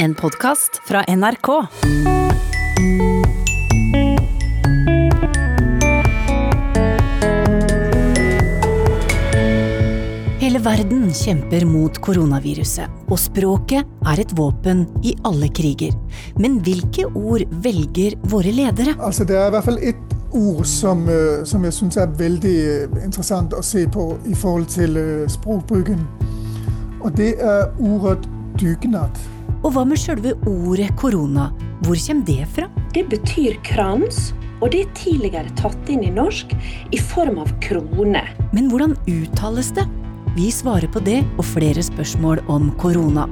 En podkast fra NRK. Hele verden kjemper mot koronaviruset, og språket er et våpen i alle kriger. Men hvilke ord velger våre ledere? Altså, det er i hvert fall et ord som, øh, som jeg syns er veldig øh, interessant å se på i forhold til øh, språkbruken. Og det er ordet dugnad. Og hva med sjølve ordet korona? Hvor kommer det fra? Det betyr krans, og det er tidligere tatt inn i norsk i form av krone. Men hvordan uttales det? Vi svarer på det og flere spørsmål om korona.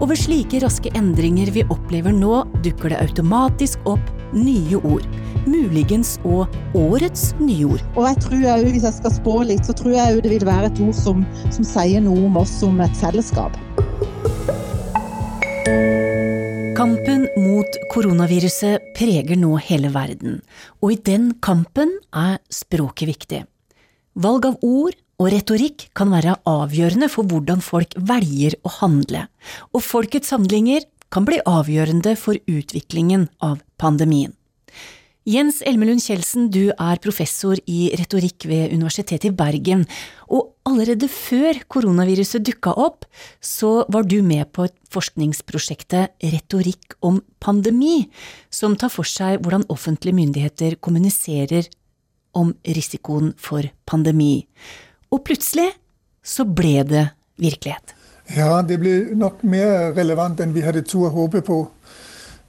Og ved slike raske endringer vi opplever nå, dukker det automatisk opp nye ord. Muligens og årets nye ord. Og jeg tror jeg, Hvis jeg skal spå litt, så tror jeg det vil være et ord som, som sier noe om oss som et fellesskap. Kampen mot koronaviruset preger nå hele verden, og i den kampen er språket viktig. Valg av ord og retorikk kan være avgjørende for hvordan folk velger å handle, og folkets handlinger kan bli avgjørende for utviklingen av pandemien. Jens Elmelund Kjeldsen, du er professor i retorikk ved Universitetet i Bergen, og allerede før koronaviruset dukka opp, så var du med på et forskningsprosjektet Retorikk om pandemi, som tar for seg hvordan offentlige myndigheter kommuniserer om risikoen for pandemi. Og plutselig så ble det virkelighet. Ja, det ble nok mer relevant enn vi hadde tur håpe på.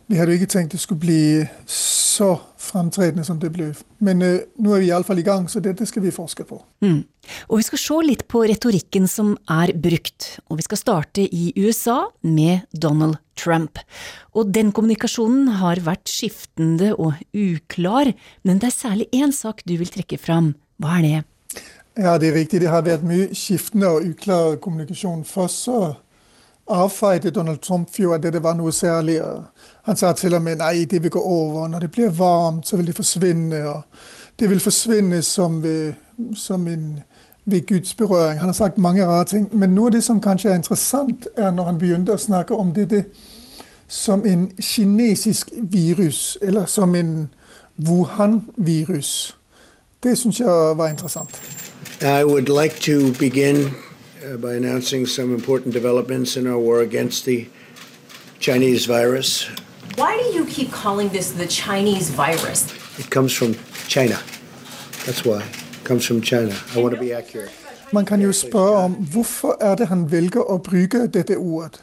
Vi hadde ikke tenkt det skulle bli så fremtredende som det ble. Men eh, nå er vi iallfall i gang, så dette skal vi forske på. Mm. Og vi skal se litt på retorikken som er brukt, og vi skal starte i USA med Donald Trump. Og den kommunikasjonen har vært skiftende og uklar, men det er særlig én sak du vil trekke fram. Hva er det? Ja, det er riktig. Det har vært mye skiftende og uklar kommunikasjon. Først så avfeide Donald Trump jo at dette var noe særlig. Han sa til og med nei, det vil gå over. Når det blir varmt, så vil det forsvinne. og Det vil forsvinne som, ved, som en, ved Guds berøring. Han har sagt mange rare ting. Men noe av det som kanskje er interessant, er når han begynte å snakke om dette som en kinesisk virus, eller som en Wuhan-virus. Det syns jeg var interessant. I would like to begin uh, by announcing some important developments in our war against the Chinese virus. Why do you keep calling this the Chinese virus? It comes from China. That's why. It comes from China. I want to be accurate. Man kan jo spørre om hvorfor er det han velger å bruke dette ordet.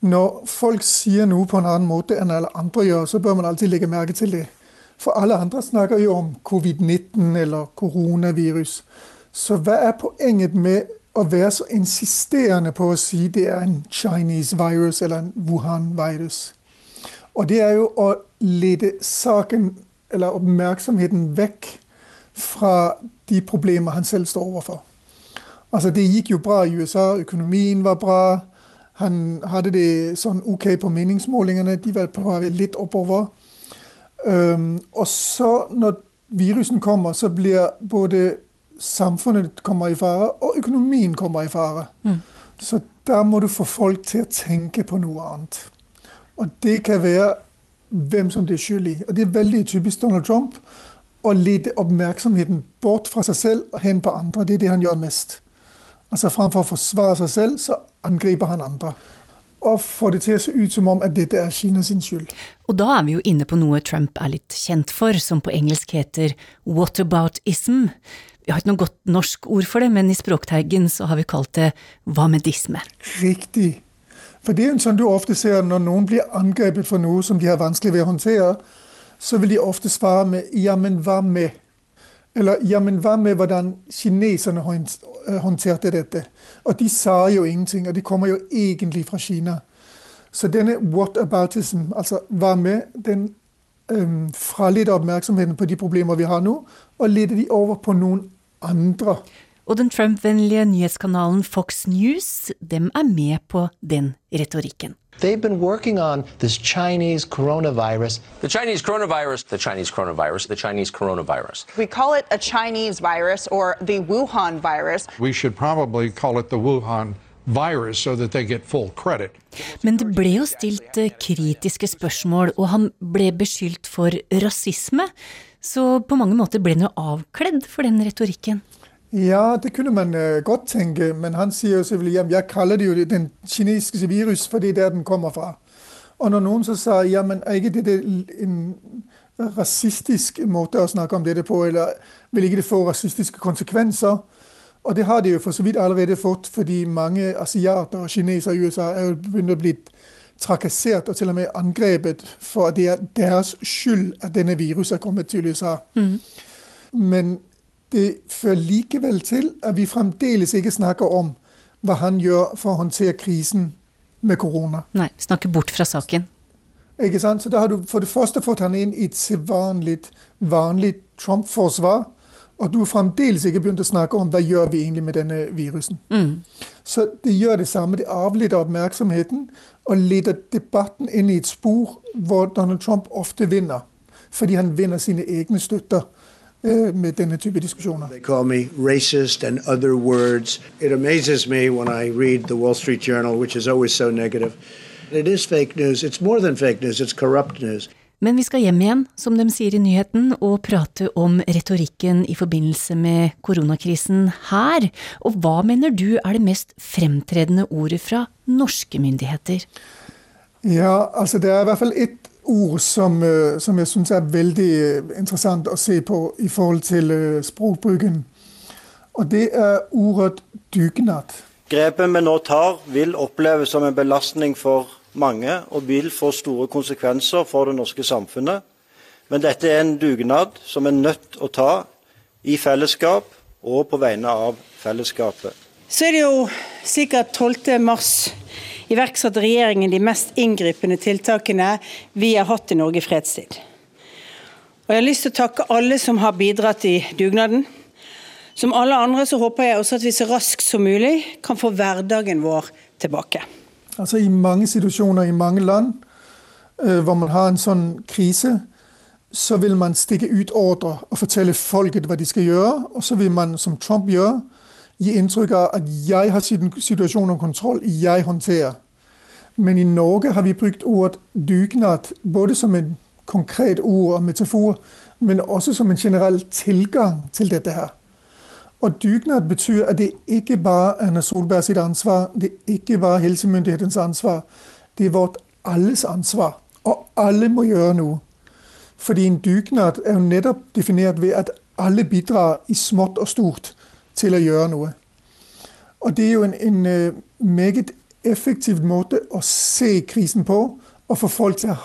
Når folk sier noe på en annen måte enn alle andre gjør, så bør man alltid legge merke til det. For alle andre snakker jo om covid-19 eller koronavirus. Så hva er poenget med å være så insisterende på å si det er en Chinese virus eller en Wuhan-virus. Og det er jo å lede saken, eller oppmerksomheten, vekk fra de problemer han selv står overfor. Altså, det gikk jo bra i USA, økonomien var bra. Han hadde det sånn OK på meningsmålingene, de var på vei litt oppover. Um, og så, når virusen kommer, så blir både samfunnet kommer i fare, og økonomien kommer i fare. Mm. Så da må du få folk til å tenke på noe annet. Og det kan være hvem som det er skyld i. Og det er veldig typisk Donald Trump å lede oppmerksomheten bort fra seg selv og hen på andre. Det er det han gjør mest. Altså Framfor å forsvare seg selv, så angriper han andre. Og får det til å se ut som om at dette er Kina sin skyld. Og da er vi jo inne på noe Trump er litt kjent for, som på engelsk heter whataboutism. Vi har ikke noe godt norsk ord for det, men i Språkteigen så har vi kalt det hva med disme? Riktig. For det er jo sånn du ofte ser når noen blir angrepet for noe som de har vanskelig ved å håndtere, så vil de ofte svare med 'ja, men hva med'? Eller 'ja, men hva med hvordan kineserne håndterte dette'? Og de sa jo ingenting, og de kommer jo egentlig fra Kina. Så denne whataboutism, altså hva med, den um, fraleder oppmerksomheten på de problemer vi har nå, og leder de over på noen andre. Og den Trump-vennlige nyhetskanalen Fox News dem er med på den retorikken. They've been working on this Chinese coronavirus. The Chinese coronavirus, the Chinese coronavirus, the Chinese coronavirus. We call it a Chinese virus or the Wuhan virus. We should probably call it the Wuhan virus so that they get full credit. Men det ble jo stilt eh, kritiske spørsmål, og han ble beskyldt for rasisme. Så på mange måter ble han jo avkledd for den retorikken. Ja, det kunne man uh, godt tenke, men han sier jo selvfølgelig at jeg kaller det jo den kinesiske virus, for det er der den kommer fra. Og når noen så sa ja, men er ikke det en rasistisk måte å snakke om dette på, eller vil ikke det få rasistiske konsekvenser? Og det har det jo for så vidt allerede fått, fordi mange asiater og kinesere i USA er jo begynt å bli trakassert og til og med angrepet for at det er deres skyld at denne viruset er kommet til USA. Mm. Men det fører likevel til at vi fremdeles ikke snakker om hva han gjør for å håndtere krisen med korona. Nei, snakker bort fra saken. Ikke sant? Så da har du for det første fått han inn i et vanlig, vanlig Trump-forsvar. Og du har fremdeles ikke begynt å snakke om hva gjør vi egentlig med denne virusen. Mm. Så det gjør det samme. Det avleder oppmerksomheten og leder debatten inn i et spor hvor Donald Trump ofte vinner. Fordi han vinner sine egne støtter med denne type diskusjoner. They call me racist and other words. It amazes me when I read the Wall Street Journal, which is always so negative. It is fake news. It's more than fake news. It's corrupt news. Men vi skal hjem igjen, som de sier i nyheten, og prate om retorikken i forbindelse med koronakrisen her. Og hva mener du er det mest fremtredende ordet fra norske myndigheter? Ja, altså det er i hvert fall ett ord som, øh, som jeg syns er veldig øh, interessant å se på i forhold til øh, språkbruken. Og det er ordet dugnad. Grepet vi nå tar, vil oppleves som en belastning for mange og vil få store konsekvenser for det norske samfunnet. Men dette er en dugnad som er nødt å ta i fellesskap og på vegne av fellesskapet. Så er det jo sikkert 12. mars iverksatte regjeringen de mest inngripende tiltakene vi har hatt i Norge i fredstid. Og Jeg har lyst til å takke alle som har bidratt i dugnaden. Som alle andre så håper jeg også at vi så raskt som mulig kan få hverdagen vår tilbake. Altså I mange situasjoner i mange land øh, hvor man har en sånn krise, så vil man stikke ut ordre og fortelle folket hva de skal gjøre. Og så vil man, som Trump gjør, gi inntrykk av at 'jeg har situasjonen om kontroll, jeg håndterer'. Men i Norge har vi brukt ordet dugnad både som en konkret ord og metafor, men også som en generell tilgang til dette her. Og dugnad betyr at det ikke bare er Erna Solberg sitt ansvar, det er ikke bare helsemyndighetens ansvar. Det er vårt alles ansvar. Og alle må gjøre noe. Fordi en dugnad er jo nettopp definert ved at alle bidrar i smått og stort til å gjøre noe. Og det er jo en, en øh, meget effektiv måte å se krisen på, og få folk til å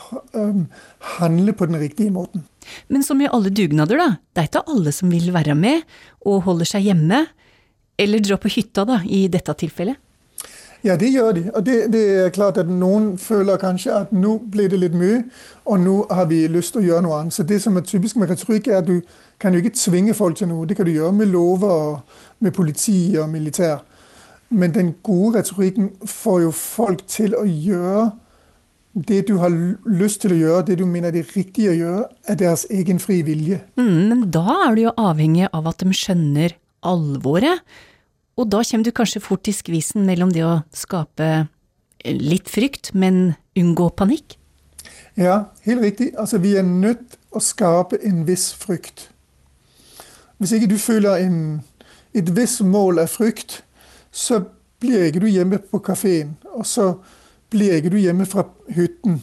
handle på den riktige måten. Men som i alle dugnader, da. Det er ikke alle som vil være med og holder seg hjemme. Eller dra på hytta, da, i dette tilfellet. Ja, det gjør de. Og det, det, er klart at noen føler kanskje at nå ble det litt mye, og nå har vi lyst til å gjøre noe annet. Så det som er typisk med retorikk, er at du kan jo ikke tvinge folk til noe. Det kan du gjøre med lover og med politi og militær. Men den gode retorikken får jo folk til å gjøre det du har lyst til å gjøre, det du mener det er riktig å gjøre, er deres egen fri vilje. Mm, men da er du jo avhengig av at de skjønner alvoret. Og da kommer du kanskje fort i skvisen mellom det å skape litt frykt, men unngå panikk? Ja, helt riktig. Altså, vi er nødt å skape en viss frykt. Hvis ikke du føler en, et visst mål av frykt, så blir ikke du hjemme på kafeen. Og så blir ikke du hjemme fra hytten.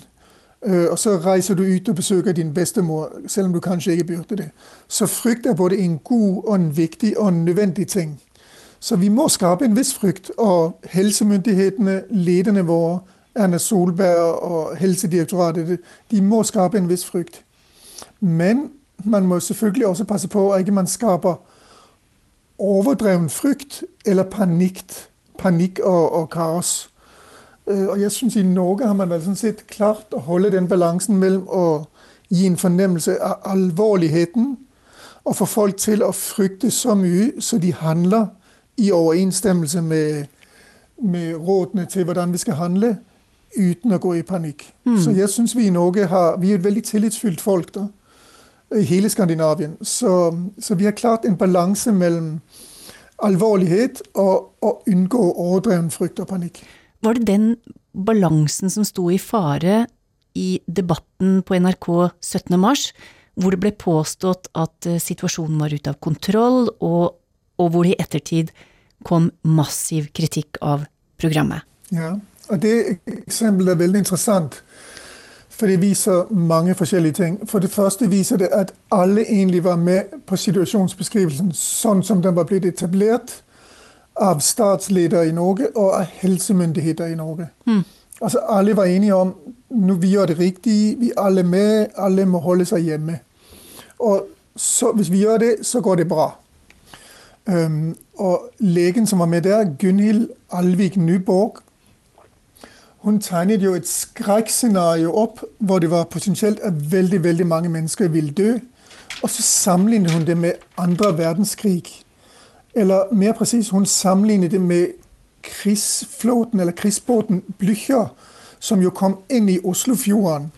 Øh, og så reiser du ut og besøker din bestemor, selv om du kanskje ikke burde det. Så frykt er både en god og en viktig og en nødvendig ting. Så vi må skape en viss frykt. Og helsemyndighetene, lederne våre, Erna Solberg og Helsedirektoratet, de må skape en viss frykt. Men man må selvfølgelig også passe på at ikke man skaper overdreven frykt eller panikk, panikk og, og kaos. Øh, og jeg synes i Norge har man sånn sett klart å holde den balansen mellom å gi en fornemmelse av alvorligheten og få folk til å frykte så mye så de handler i overensstemmelse med, med rådene til hvordan vi skal handle, uten å gå i panikk. Mm. Så jeg syns vi i Norge har Vi er et veldig tillitsfylt folk da, i hele Skandinavien. Så, så vi har klart en balanse mellom alvorlighet og, å unngå overdreven frykt og panikk. Var det den balansen som sto i fare i debatten på NRK 17. mars, hvor det ble påstått at eh, situasjonen var ute av kontroll, og, og hvor det i ettertid kom massiv kritikk av programmet? Ja, og det eksempelet er veldig interessant. For det viser mange forskjellige ting. For det første viser det at alle egentlig var med på situasjonsbeskrivelsen sånn som den var blitt etablert av statsledere i Norge og av helsemyndigheter i Norge. Mm. Altså Alle var enige om nå vi gjør det riktig, vi er alle med, alle må holde seg hjemme. Og så, Hvis vi gjør det, så går det bra. Um, og legen som var med der, Gunhild Alvik Nyborg, hun tegnet jo et skrekkscenario opp hvor det var potensielt at veldig veldig mange mennesker ville dø. Og så sammenlignet hun det med andre verdenskrig. Eller mer presis, hun sammenlignet det med krigsflåten, eller krigsbåten Blücher, som jo kom inn i Oslofjorden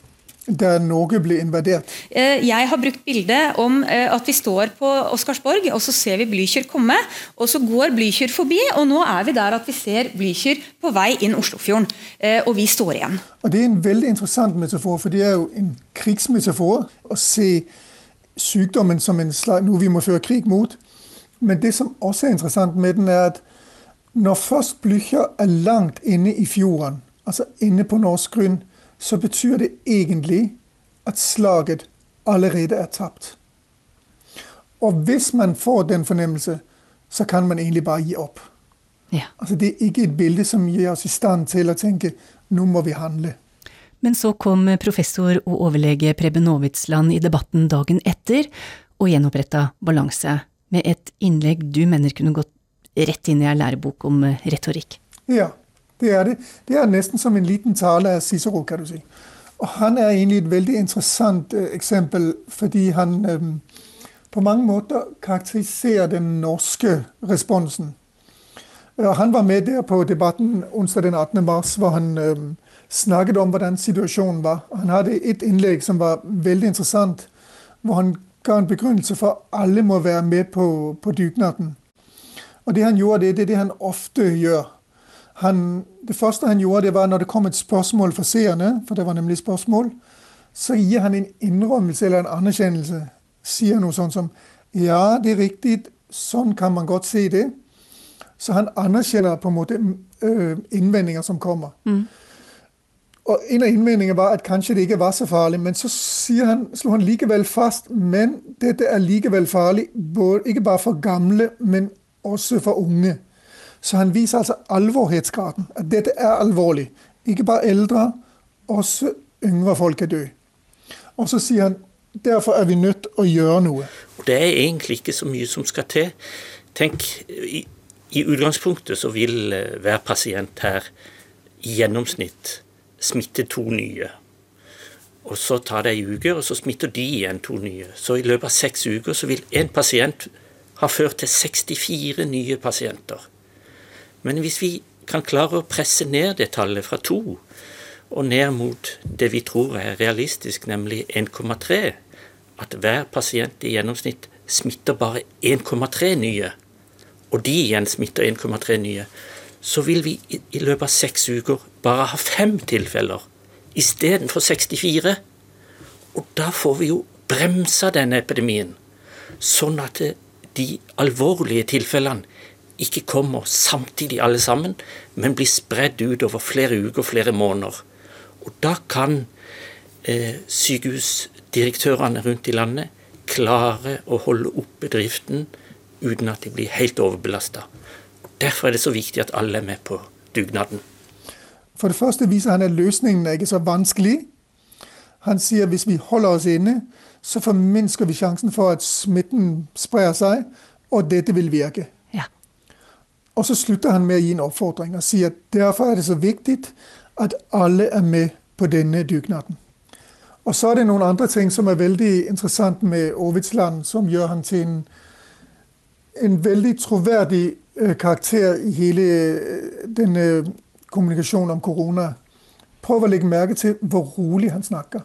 da Norge ble invadert? Eh, jeg har brukt bildet om eh, at vi står på Oscarsborg, og så ser vi Blücher komme. og Så går Blücher forbi, og nå er vi der at vi ser Blücher på vei inn Oslofjorden. Eh, og vi står igjen. Og Det er en veldig interessant metafor, for det er jo en krigsmetafor. Å se sykdommen som en slags noe vi må føre krig mot. Men det som også er interessant med den, er at når først Blücher er langt inne i fjorden, altså inne på norsk grunn, så betyr det egentlig at slaget allerede er tapt. Og hvis man får den fornemmelse, så kan man egentlig bare gi opp. Ja. Altså Det er ikke et bilde som gir oss i stand til å tenke nå må vi handle. Men så kom professor og overlege Preben Aavitsland i debatten dagen etter og gjenoppretta balanse med et innlegg du mener kunne gått rett inn i ei lærebok om retorikk. Ja, det er det. Det er nesten som en liten tale av Cicero, kan du si. Og han er egentlig et veldig interessant uh, eksempel, fordi han på mange måter karakteriserer den norske responsen. Han var med der på debatten onsdag den 18. mars, hvor han snakket om hvordan situasjonen var. Han hadde et innlegg som var veldig interessant, hvor han ga en begrunnelse for at alle må være med på, på dugnaden. Og det han gjorde, det er det han ofte gjør. Han, det første han gjorde, det var når det kom et spørsmål fra seerne, for det var nemlig spørsmål, så gir han en innrømmelse eller en anerkjennelse. Sier noe sånt som Ja, det er riktig, sånn kan man godt se det. Så han anerkjenner på en måte øh, innvendinger som kommer. Mm. Og En av innvendingene var at kanskje det ikke var så farlig, men så han, slo han likevel fast men dette er likevel farlig, både, ikke bare for gamle, men også for unge. Så han viser altså alvorhetsgraden. At dette er alvorlig. Ikke bare eldre, også yngre folk er døde. Og så sier han derfor er vi nødt til å gjøre noe. Det er egentlig ikke så mye som skal til. Tenk, i, i utgangspunktet så vil eh, hver pasient her i gjennomsnitt smitte to nye. Og så tar det ei uke, og så smitter de igjen to nye. Så i løpet av seks uker så vil én pasient ha ført til 64 nye pasienter. Men hvis vi kan klare å presse ned det tallet fra to og ned mot det vi tror er realistisk, nemlig 1,3, at hver pasient i gjennomsnitt smitter bare 1,3 nye, og de igjen smitter 1,3 nye, så vil vi i løpet av seks uker bare ha fem tilfeller istedenfor 64. Og da får vi jo bremsa denne epidemien, sånn at de alvorlige tilfellene ikke kommer samtidig alle sammen, men blir spredd ut over flere uker, flere måneder. Og da kan eh, sykehusdirektørene rundt i landet klare å holde oppe driften uten at de blir helt overbelasta. Derfor er det så viktig at alle er med på dugnaden. For det første viser han at løsningen er ikke så vanskelig. Han sier at hvis vi holder oss inne, så forminsker vi sjansen for at smitten sprer seg, og dette vil virke. Og så slutter han med å gi en oppfordring og sier at derfor er det så viktig at alle er med på denne dugnaden. Og så er det noen andre ting som er veldig interessant med Aavitsland, som gjør han til en, en veldig troverdig øh, karakter i hele øh, denne kommunikasjonen om korona. Prøv å legge merke til hvor rolig han snakker.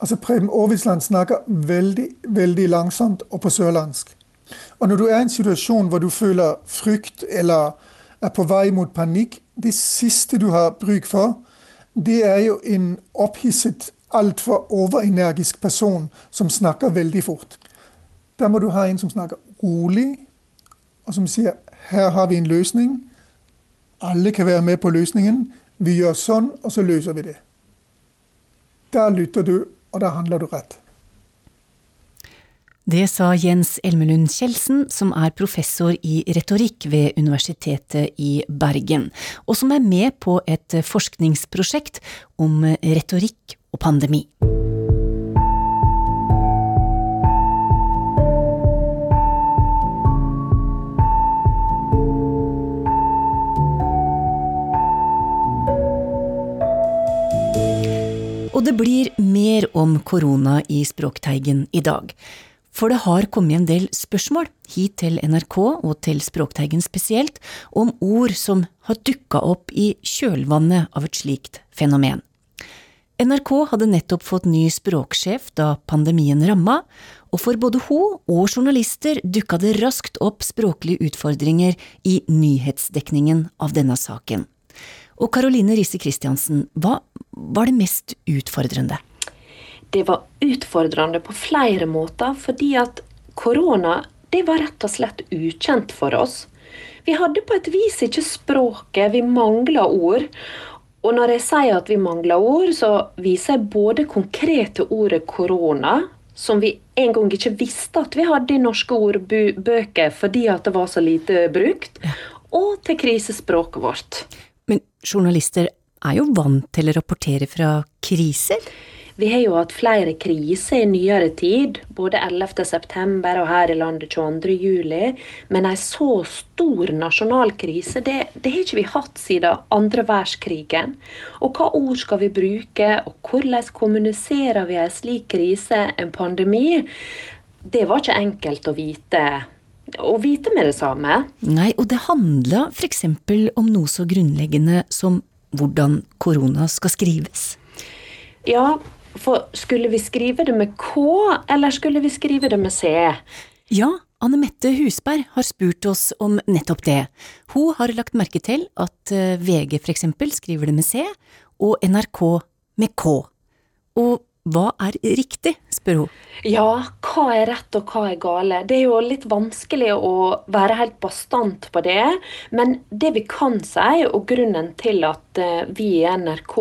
Altså Preben Aavitsland snakker veldig, veldig langsomt og på sørlandsk. Og når du er i en situasjon hvor du føler frykt eller er på vei mot panikk, det siste du har bruk for, det er jo en opphisset, altfor overenergisk person som snakker veldig fort. Da må du ha en som snakker rolig, og som sier 'her har vi en løsning'. Alle kan være med på løsningen. Vi gjør sånn, og så løser vi det. Da lytter du, og da handler du rett. Det sa Jens Elmelund Kjeldsen, som er professor i retorikk ved Universitetet i Bergen, og som er med på et forskningsprosjekt om retorikk og pandemi. Og det blir mer om korona i Språkteigen i dag. For det har kommet en del spørsmål hit til NRK og til Språkteigen spesielt, om ord som har dukka opp i kjølvannet av et slikt fenomen. NRK hadde nettopp fått ny språksjef da pandemien ramma, og for både hun og journalister dukka det raskt opp språklige utfordringer i nyhetsdekningen av denne saken. Og Caroline Risse Christiansen, hva var det mest utfordrende? Det var utfordrende på flere måter, fordi at korona det var rett og slett ukjent for oss. Vi hadde på et vis ikke språket, vi mangla ord. Og når jeg sier at vi mangler ord, så viser jeg både konkrete ordet korona, som vi en gang ikke visste at vi hadde i norske ordbøker fordi at det var så lite brukt, og til krisespråket vårt. Men journalister er jo vant til å rapportere fra kriser? Vi har jo hatt flere kriser i nyere tid, både 11.9. og her i landet 22.07. Men en så stor nasjonal krise, det, det, har ikke vi hatt siden andre verdenskrigen. Og hva ord skal vi bruke, og hvordan kommuniserer vi en slik krise, en pandemi? Det var ikke enkelt å vite å vite med det samme. Nei, og det handla f.eks. om noe så grunnleggende som hvordan korona skal skrives. Ja, for skulle vi skrive det med K, eller skulle vi skrive det med C? Ja, Anne Mette Husberg har spurt oss om nettopp det. Hun har lagt merke til at eh, VG for eksempel skriver det med C, og NRK med K. Og hva er riktig, spør hun. Ja, hva er rett og hva er gale? Det er jo litt vanskelig å være helt bastant på det. Men det vi kan si, og grunnen til at eh, vi i NRK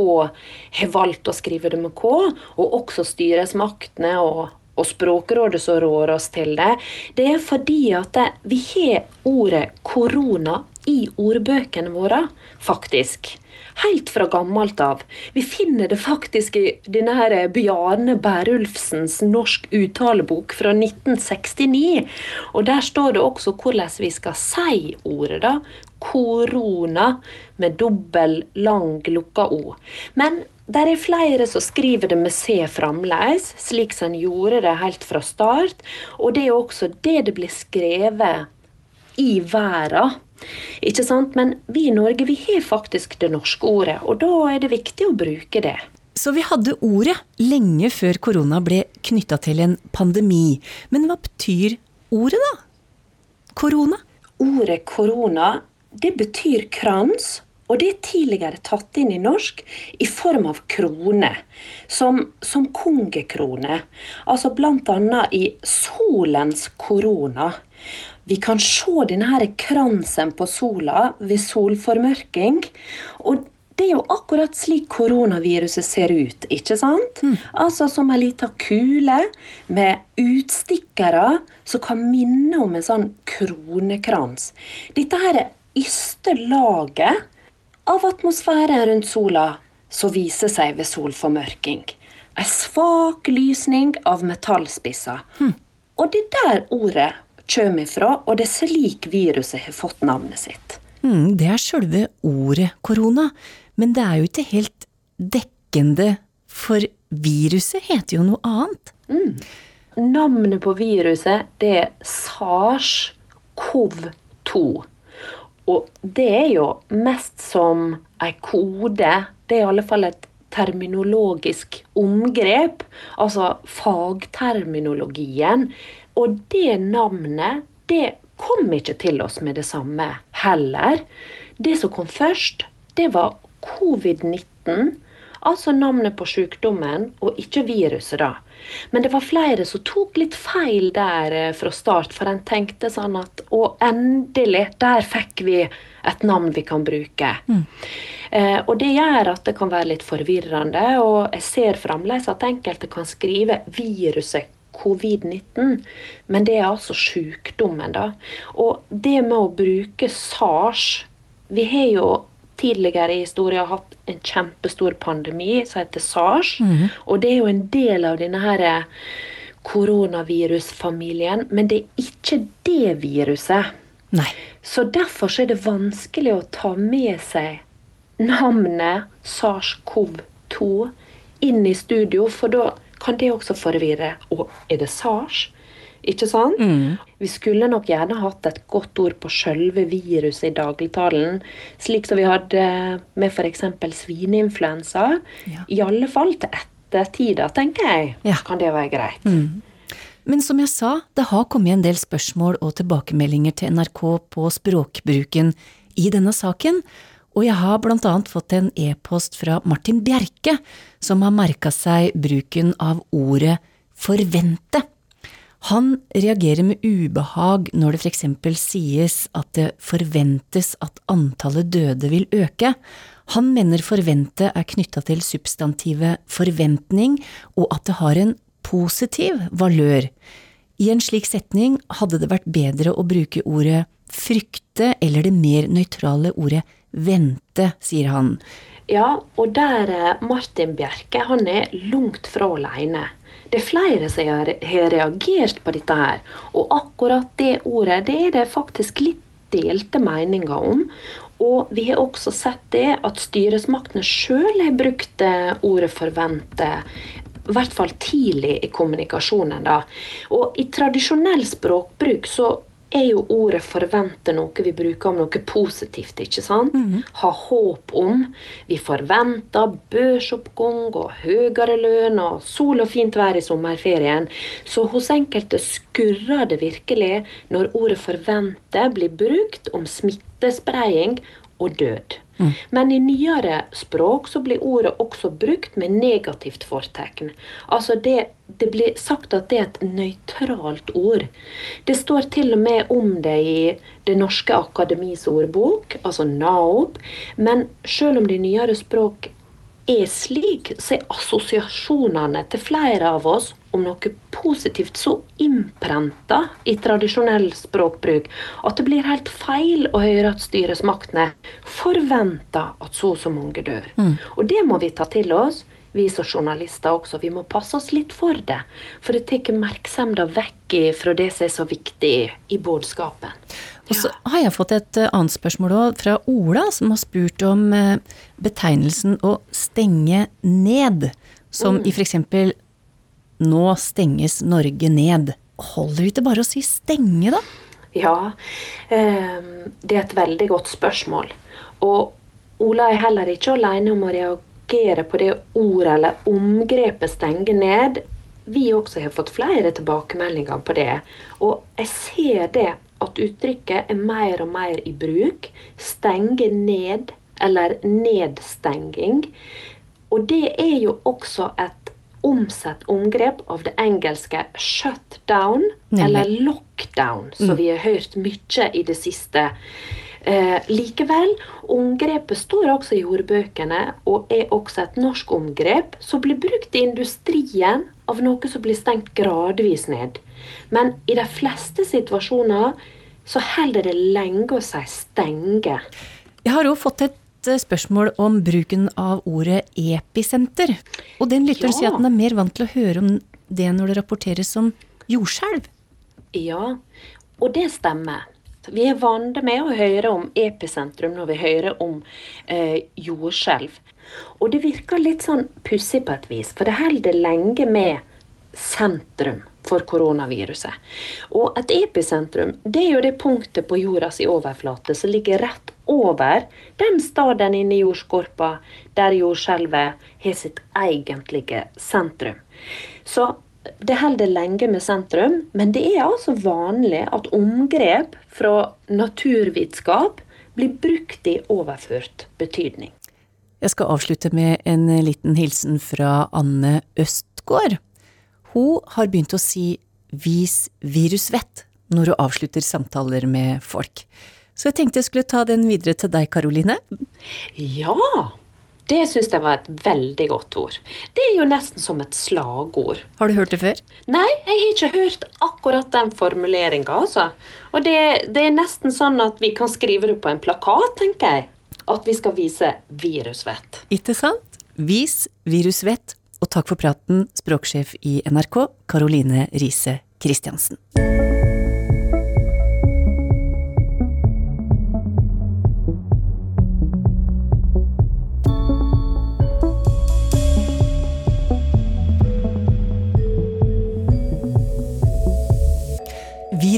har valgt å skrive det med K, og også styresmaktene og, og Språkrådet som rår oss til det, det er fordi at vi har ordet korona i ordbøkene våre, faktisk helt fra gammelt av. Vi finner det faktisk i denne her Bjarne Bærulfsens norsk uttalebok fra 1969. Og der står det også hvordan vi skal si ordet, da. Korona med dobbel, lang, lukka O. Men der er flere som skriver det med C fremdeles, slik som en gjorde det helt fra start. Og det er også det det blir skrevet i verden ikke sant? Men vi i Norge vi har faktisk det norske ordet, og da er det viktig å bruke det. Så vi hadde ordet lenge før korona ble knytta til en pandemi. Men hva betyr ordet, da? Korona? Ordet korona, det betyr krans. Og det er tidligere tatt inn i norsk i form av krone, som, som kongekrone. Altså bl.a. i solens korona. Vi kan se denne kransen på sola ved solformørking. Og det er jo akkurat slik koronaviruset ser ut, ikke sant? Mm. Altså som ei lita kule med utstikkere som kan minne om en sånn kronekrans. Dette her er yste laget av atmosfæren rundt sola som viser seg ved solformørking. Ei svak lysning av metallspisser. Mm. Og det der ordet kommer ifra, og det er slik viruset har fått navnet sitt. Mm, det er sjølve ordet korona, men det er jo ikke helt dekkende, for viruset heter jo noe annet. Mm. Navnet på viruset det er SARS-CoV-2. Og det er jo mest som ei kode. Det er i alle fall et terminologisk omgrep. Altså fagterminologien og det navnet det kom ikke til oss med det samme heller. Det som kom først, det var covid-19, altså navnet på sykdommen, og ikke viruset, da. Men det var flere som tok litt feil der eh, fra start, for en tenkte sånn at å, endelig, der fikk vi et navn vi kan bruke. Mm. Eh, og det gjør at det kan være litt forvirrende, og jeg ser fremdeles at enkelte kan skrive viruset covid-19, men det er altså sykdommen, da. Og det med å bruke SARS Vi har jo tidligere i historien hatt en kjempestor pandemi som heter SARS. Mm. Og det er jo en del av denne her koronavirusfamilien, men det er ikke det viruset. Nei. Så derfor er det vanskelig å ta med seg navnet SARS-CoV-2 inn i studio, for da kan det også forvirre. Og er det SARS? Ikke sant? Mm. Vi skulle nok gjerne hatt et godt ord på sjølve viruset i dagligtalen, slik som vi hadde med f.eks. svineinfluensa. Ja. I alle fall til ettertida, tenker jeg. Ja. Kan det være greit. Mm. Men som jeg sa, det har kommet en del spørsmål og tilbakemeldinger til NRK på språkbruken i denne saken, og jeg har blant annet fått en e-post fra Martin Bjerke, som har merka seg bruken av ordet forvente. Han reagerer med ubehag når det for eksempel sies at det forventes at antallet døde vil øke. Han mener forvente er knytta til substantivet forventning, og at det har en positiv valør. I en slik setning hadde det vært bedre å bruke ordet frykte eller det mer nøytrale ordet vente, sier han. Ja, og der er Martin Bjerke han er langt fra alene. Det er flere som har, reagert på dette her. Og akkurat det ordet det er det faktisk litt delte meninger om. Og vi har også sett det at styresmaktene sjøl har brukt ordet 'forvente'. I hvert fall tidlig i kommunikasjonen. da. Og i tradisjonell språkbruk så er jo ordet 'forvente' noe vi bruker om noe positivt. ikke sant? Mm. Ha håp om. Vi forventer børsoppgang og høyere lønn og sol og fint vær i sommerferien. Så hos enkelte skurrer det virkelig når ordet 'forvente' blir brukt om smittespredning og død. Mm. Men i nyere språk så blir ordet også brukt med negativt fortegn. Altså det, det blir sagt at det er et nøytralt ord. Det står til og med om det i Det norske akademis ordbok, altså NAOB. Men selv om det i nyere språk er slik, så er assosiasjonene til flere av oss om noe positivt så innprenta i tradisjonell språkbruk at det blir helt feil å høre at styresmaktene forventer at så og så mange dør. Mm. Og det må vi ta til oss, vi som journalister også. Vi må passe oss litt for det. For det tar oppmerksomheten vekk fra det som er så viktig i budskapen. Og så har jeg fått et eh, annet spørsmål òg, fra Ola, som har spurt om eh, betegnelsen å stenge ned. Som mm. i f.eks. nå stenges Norge ned. Holder det ikke bare å si stenge, da? Ja, ehm, det er et veldig godt spørsmål. Og Ola er heller ikke alene om å reagere på det ordet eller omgrepet 'stenge ned'. Vi også har fått flere tilbakemeldinger på det. Og jeg ser det at uttrykket er mer og mer i bruk. Stenge ned, eller nedstenging. Og det er jo også et omsett omgrep av det engelske 'shut down', eller 'lockdown', som mm. vi har hørt mye i det siste. Eh, likevel, omgrepet står også i ordbøkene, og er også et norsk omgrep som blir brukt i industrien av noe som blir stengt gradvis ned. Men i de fleste situasjoner så holder det lenge å si 'stenge'. Jeg har òg fått et eh, spørsmål om bruken av ordet episenter. Og den lytteren ja. sier at den er mer vant til å høre om det når det rapporteres om jordskjelv. Ja, og det stemmer. Vi er vant med å høre om episentrum når vi hører om eh, jordskjelv. Og det virker litt sånn pussig på et vis, for det holder lenge med sentrum for koronaviruset. Og et episentrum det er jo det punktet på jordas overflate som ligger rett over den staden inne i jordskorpa der jordskjelvet har sitt egentlige sentrum. Så det holder lenge med sentrum, men det er altså vanlig at omgrep fra naturvitenskap blir brukt i overført betydning. Jeg skal avslutte med en liten hilsen fra Anne Østgård. Hun har begynt å si vis virusvett når hun avslutter samtaler med folk. Så jeg tenkte jeg skulle ta den videre til deg, Karoline. Ja, det syns jeg var et veldig godt ord. Det er jo nesten som et slagord. Har du hørt det før? Nei, jeg har ikke hørt akkurat den formuleringa, altså. Og det, det, er nesten sånn at vi kan skrive det på en plakat, tenker jeg. At vi skal vise virusvett. Ikke sant? Vis virusvett. Og takk for praten, språksjef i NRK, Karoline Riise Christiansen.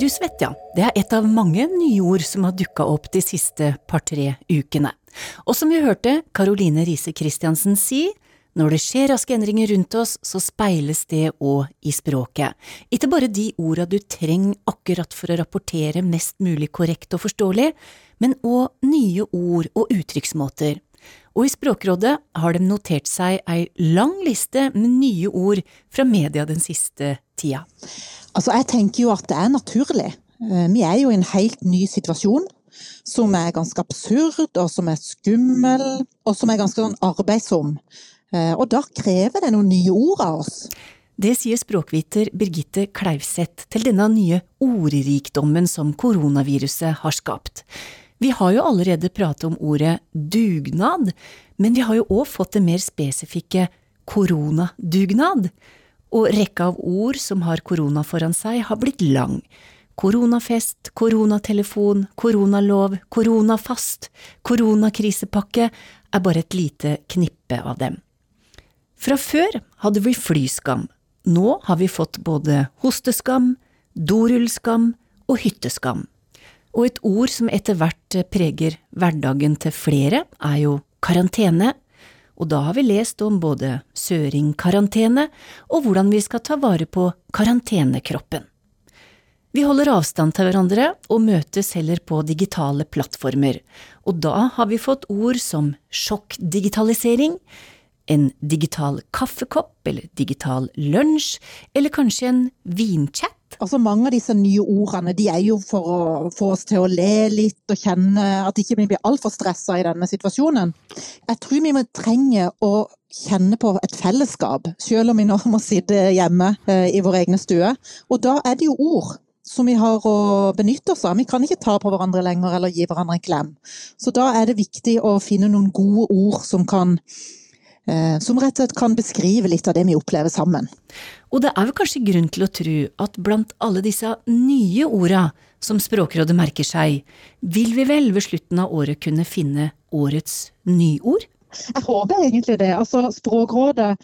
Virusvett, ja. Det er et av mange nye ord som har dukka opp de siste par-tre ukene. Og som vi hørte Karoline Riise Christiansen si, når det skjer raske endringer rundt oss, så speiles det òg i språket. Ikke bare de orda du trenger akkurat for å rapportere mest mulig korrekt og forståelig, men òg nye ord og uttrykksmåter. Og i Språkrådet har de notert seg ei lang liste med nye ord fra media den siste tida. Altså, jeg tenker jo at det er naturlig. Eh, vi er jo i en helt ny situasjon som er ganske absurd, og som er skummel, og som er ganske sånn arbeidsom. Eh, og da krever det noen nye ord av oss. Det sier språkviter Birgitte Kleivseth til denne nye ordrikdommen som koronaviruset har skapt. Vi har jo allerede pratet om ordet dugnad, men vi har jo òg fått det mer spesifikke koronadugnad og rekka av ord som har korona foran seg, har blitt lang. Koronafest, koronatelefon, koronalov, koronafast, koronakrisepakke er bare et lite knippe av dem. Fra før hadde vi flyskam, nå har vi fått både hosteskam, dorullskam og hytteskam. Og et ord som etter hvert preger hverdagen til flere, er jo karantene, og da har vi lest om både søringkarantene og hvordan vi skal ta vare på karantenekroppen. Vi holder avstand til hverandre og møtes heller på digitale plattformer, og da har vi fått ord som sjokkdigitalisering, en digital kaffekopp eller digital lunsj, eller kanskje en vinchat? Altså Mange av disse nye ordene de er jo for å få oss til å le litt og kjenne at ikke vi ikke blir altfor stressa i denne situasjonen. Jeg tror vi må trenge å kjenne på et fellesskap, selv om vi nå må sitte hjemme eh, i vår egne stue. Og da er det jo ord som vi har å benytte oss av. Vi kan ikke ta på hverandre lenger eller gi hverandre en klem. Så da er det viktig å finne noen gode ord som kan Eh, som rett og slett kan beskrive litt av det vi opplever sammen. Og det er vel kanskje grunn til å tro at blant alle disse nye orda som Språkrådet merker seg, vil vi vel ved slutten av året kunne finne årets nyord? Jeg håper egentlig det. Altså, Språkrådet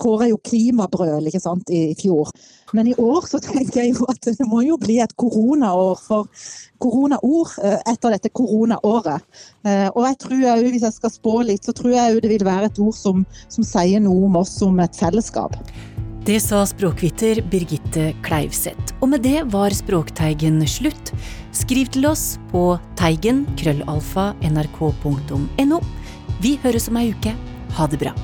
kåra jo klimabrøl ikke sant, i fjor. Men i år så tenker jeg jo at det må jo bli et koronaår for koronaord eh, etter dette koronaåret. Eh, og jeg tror jeg, hvis jeg skal spå litt, så tror jeg det vil være et ord som, som sier noe om oss som et fellesskap. Det sa språkviter Birgitte Kleivseth. Og med det var Språkteigen slutt. Skriv til oss på teigen krøllalfa nrk.no. Vi høres om ei uke. Ha det bra.